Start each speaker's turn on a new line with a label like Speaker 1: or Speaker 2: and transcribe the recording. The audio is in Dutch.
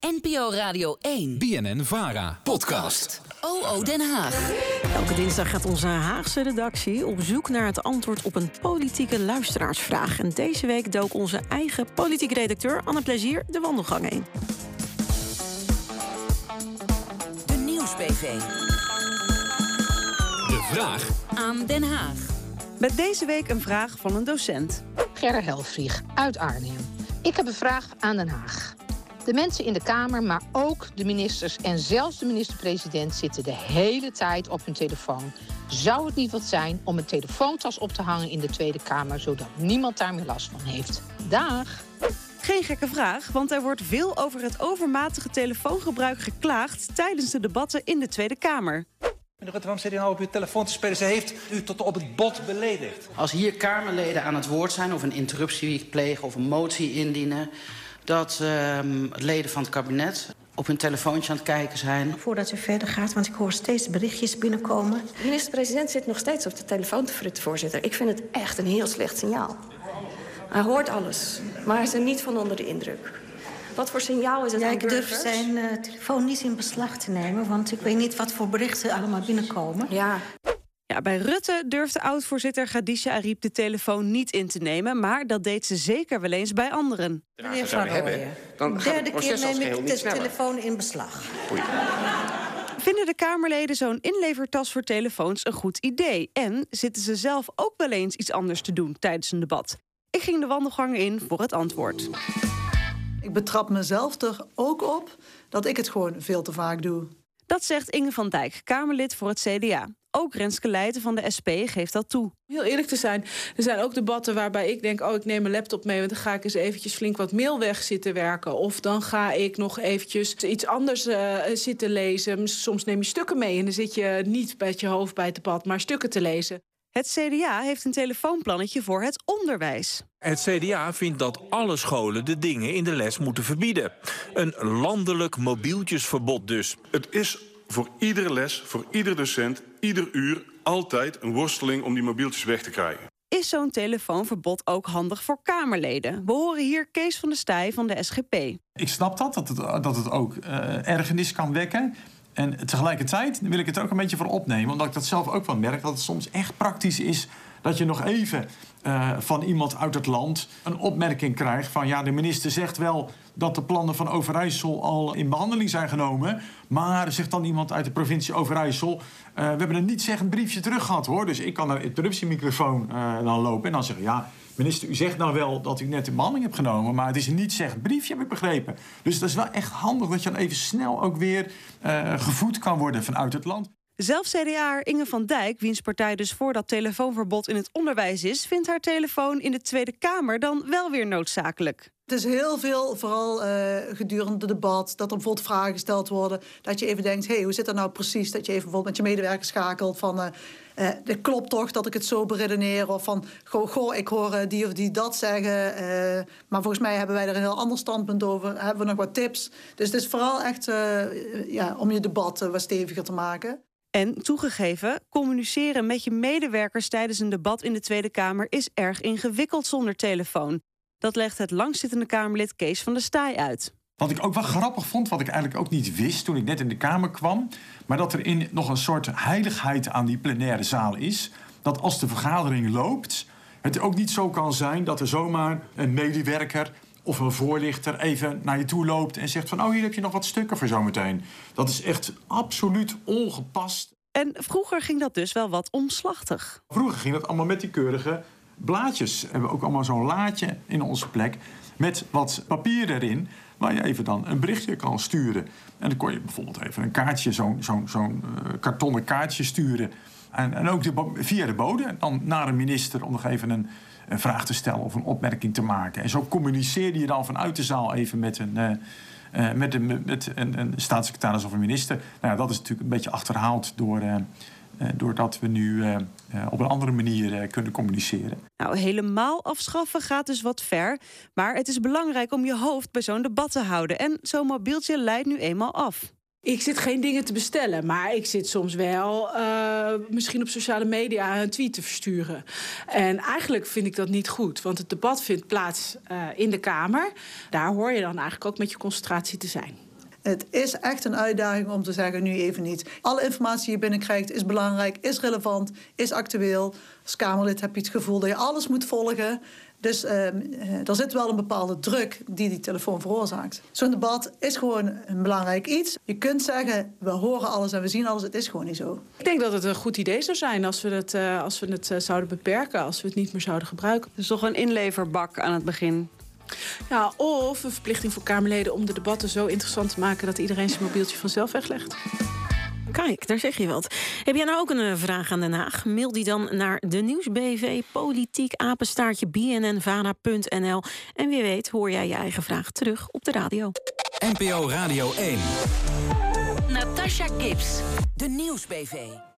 Speaker 1: NPO Radio 1.
Speaker 2: BNN Vara. Podcast.
Speaker 1: OO Den Haag.
Speaker 3: Elke dinsdag gaat onze Haagse redactie op zoek naar het antwoord op een politieke luisteraarsvraag. En deze week dook onze eigen politiek redacteur Anne Plezier de wandelgang in.
Speaker 1: De Nieuws-PV.
Speaker 2: De vraag
Speaker 1: Aan Den Haag.
Speaker 3: Met deze week een vraag van een docent.
Speaker 4: Gerre Helfrich uit Arnhem. Ik heb een vraag aan Den Haag. De mensen in de Kamer, maar ook de ministers en zelfs de minister-president zitten de hele tijd op hun telefoon. Zou het niet wat zijn om een telefoontas op te hangen in de Tweede Kamer, zodat niemand daar meer last van heeft? Dag!
Speaker 3: Geen gekke vraag, want er wordt veel over het overmatige telefoongebruik geklaagd tijdens de debatten in de Tweede Kamer.
Speaker 5: Meneer Rutte, waarom zit u nou op uw telefoon te spelen? Ze heeft u tot op het bot beledigd.
Speaker 6: Als hier Kamerleden aan het woord zijn of een interruptie plegen of een motie indienen, dat ehm, leden van het kabinet op hun telefoontje aan het kijken zijn.
Speaker 7: Voordat u verder gaat, want ik hoor steeds berichtjes binnenkomen.
Speaker 8: De minister-president zit nog steeds op de telefoon te frutten, voorzitter. Ik vind het echt een heel slecht signaal. Hij hoort alles, maar hij is er niet van onder de indruk. Wat voor signaal is het
Speaker 7: Ja,
Speaker 8: aan
Speaker 7: ik durf zijn eh, telefoon niet in beslag te nemen... want ik weet niet wat voor berichten allemaal binnenkomen.
Speaker 8: Ja,
Speaker 3: Ja, bij Rutte durfde oud-voorzitter Khadija Ariep de telefoon niet in te nemen, maar dat deed ze zeker wel eens bij anderen.
Speaker 7: Meneer Van Rooyen,
Speaker 9: dan gaat het
Speaker 7: derde
Speaker 9: proces
Speaker 7: keer neem ik de telefoon in beslag.
Speaker 3: Vinden de Kamerleden zo'n inlevertas voor telefoons een goed idee? En zitten ze zelf ook wel eens iets anders te doen tijdens een debat? Ik ging de wandelgangen in voor het antwoord.
Speaker 10: Ik betrap mezelf er ook op dat ik het gewoon veel te vaak doe.
Speaker 3: Dat zegt Inge van Dijk, Kamerlid voor het CDA. Ook Renske Leijten van de SP geeft dat toe.
Speaker 11: Heel eerlijk te zijn, er zijn ook debatten waarbij ik denk... oh, ik neem mijn laptop mee, want dan ga ik eens eventjes flink wat mail weg zitten werken. Of dan ga ik nog eventjes iets anders eh, zitten lezen. Soms neem je stukken mee en dan zit je niet met je hoofd bij het debat... maar stukken te lezen.
Speaker 3: Het CDA heeft een telefoonplannetje voor het onderwijs.
Speaker 12: Het CDA vindt dat alle scholen de dingen in de les moeten verbieden. Een landelijk mobieltjesverbod dus.
Speaker 13: Het is voor iedere les, voor iedere docent, ieder uur altijd een worsteling om die mobieltjes weg te krijgen.
Speaker 3: Is zo'n telefoonverbod ook handig voor Kamerleden? We horen hier Kees van der Staaij van de SGP.
Speaker 14: Ik snap dat, dat het, dat het ook eh, ergernis kan wekken. En tegelijkertijd wil ik het er ook een beetje voor opnemen, omdat ik dat zelf ook wel merk, dat het soms echt praktisch is dat je nog even eh, van iemand uit het land een opmerking krijgt van ja, de minister zegt wel dat de plannen van Overijssel al in behandeling zijn genomen, maar zegt dan iemand uit de provincie Overijssel, eh, we hebben een niet zeggend briefje terug gehad hoor, dus ik kan naar de interruptiemicrofoon eh, dan lopen en dan zeggen ja, Minister, u zegt nou wel dat u net de behandeling hebt genomen, maar het is een niet zeggend briefje, heb ik begrepen. Dus dat is wel echt handig dat je dan even snel ook weer gevoed kan worden vanuit het land.
Speaker 3: Zelf CDA Inge van Dijk, wiens partij dus voor dat telefoonverbod in het onderwijs is, vindt haar telefoon in de Tweede Kamer dan wel weer noodzakelijk.
Speaker 10: Het is heel veel, vooral eh, gedurende het debat, dat er bijvoorbeeld vragen gesteld worden. Dat je even denkt, hé, hey, hoe zit dat nou precies? Dat je even bijvoorbeeld met je medewerker schakelt van... eh eh, dit klopt toch dat ik het zo beredeneer? Of van, goh, ik hoor die of die dat zeggen. maar volgens mij hebben wij er een heel ander standpunt over. Hebben we nog wat tips? Dus het is vooral echt ja, om je debat wat steviger te maken.
Speaker 3: En toegegeven, communiceren met je medewerkers tijdens een debat in de Tweede Kamer is erg ingewikkeld zonder telefoon. Dat legt het langzittende Kamerlid Kees van der Staaij uit.
Speaker 14: Wat ik ook wel grappig vond, wat ik eigenlijk ook niet wist toen ik net in de Kamer kwam, maar dat er in nog een soort heiligheid aan die plenaire zaal is. Dat als de vergadering loopt, het ook niet zo kan zijn dat er zomaar een medewerker of een voorlichter even naar je toe loopt en zegt van oh hier heb je nog wat stukken voor zometeen. Dat is echt absoluut ongepast.
Speaker 3: En vroeger ging dat dus wel wat omslachtig.
Speaker 14: Vroeger ging dat allemaal met die keurige blaadjes. We hebben ook allemaal zo'n laadje in onze plek met wat papier erin waar je even dan een berichtje kan sturen. En dan kon je bijvoorbeeld even een kaartje, zo'n zo'n zo'n uh, kartonnen kaartje sturen. En, ook via de bode dan naar een minister om nog even een, een, vraag te stellen of een opmerking te maken. En zo communiceerde je dan vanuit de zaal even met een, uh, uh, met een, met een, een staatssecretaris of een minister. Nou dat is natuurlijk een beetje achterhaald door... Uh, doordat we nu op een andere manier kunnen communiceren.
Speaker 3: Nou, helemaal afschaffen gaat dus wat ver. Maar het is belangrijk om je hoofd bij zo'n debat te houden. En zo'n mobieltje leidt nu eenmaal af.
Speaker 11: Ik zit geen dingen te bestellen, maar ik zit soms wel uh, misschien op sociale media een tweet te versturen. En eigenlijk vind ik dat niet goed, want het debat vindt plaats uh, in de Kamer. Daar hoor je dan eigenlijk ook met je concentratie te zijn.
Speaker 10: Het is echt een uitdaging om te zeggen, nu even niet. Alle informatie die je binnenkrijgt is belangrijk, is relevant, is actueel. Als Kamerlid heb je het gevoel dat je alles moet volgen. Dus uh, er zit wel een bepaalde druk die die telefoon veroorzaakt. Zo'n debat is gewoon een belangrijk iets. Je kunt zeggen, we horen alles en we zien alles. Het is gewoon niet zo.
Speaker 11: Ik denk dat het een goed idee zou zijn als we het, uh, als we het uh, zouden beperken. Als we het niet meer zouden gebruiken.
Speaker 3: Dus toch een inleverbak aan het begin?
Speaker 11: Ja, of een verplichting voor Kamerleden om de debatten zo interessant te maken... dat iedereen zijn mobieltje vanzelf weglegt.
Speaker 9: Kijk, daar zeg je wat. Heb jij nou ook een vraag aan Den Haag? Mail die dan naar de nieuwsbv politiek apenstaartje bnnvara.nl. En wie weet hoor jij je eigen vraag terug op de radio.
Speaker 2: NPO Radio 1.
Speaker 1: Natasha Gibbs, de nieuwsbv.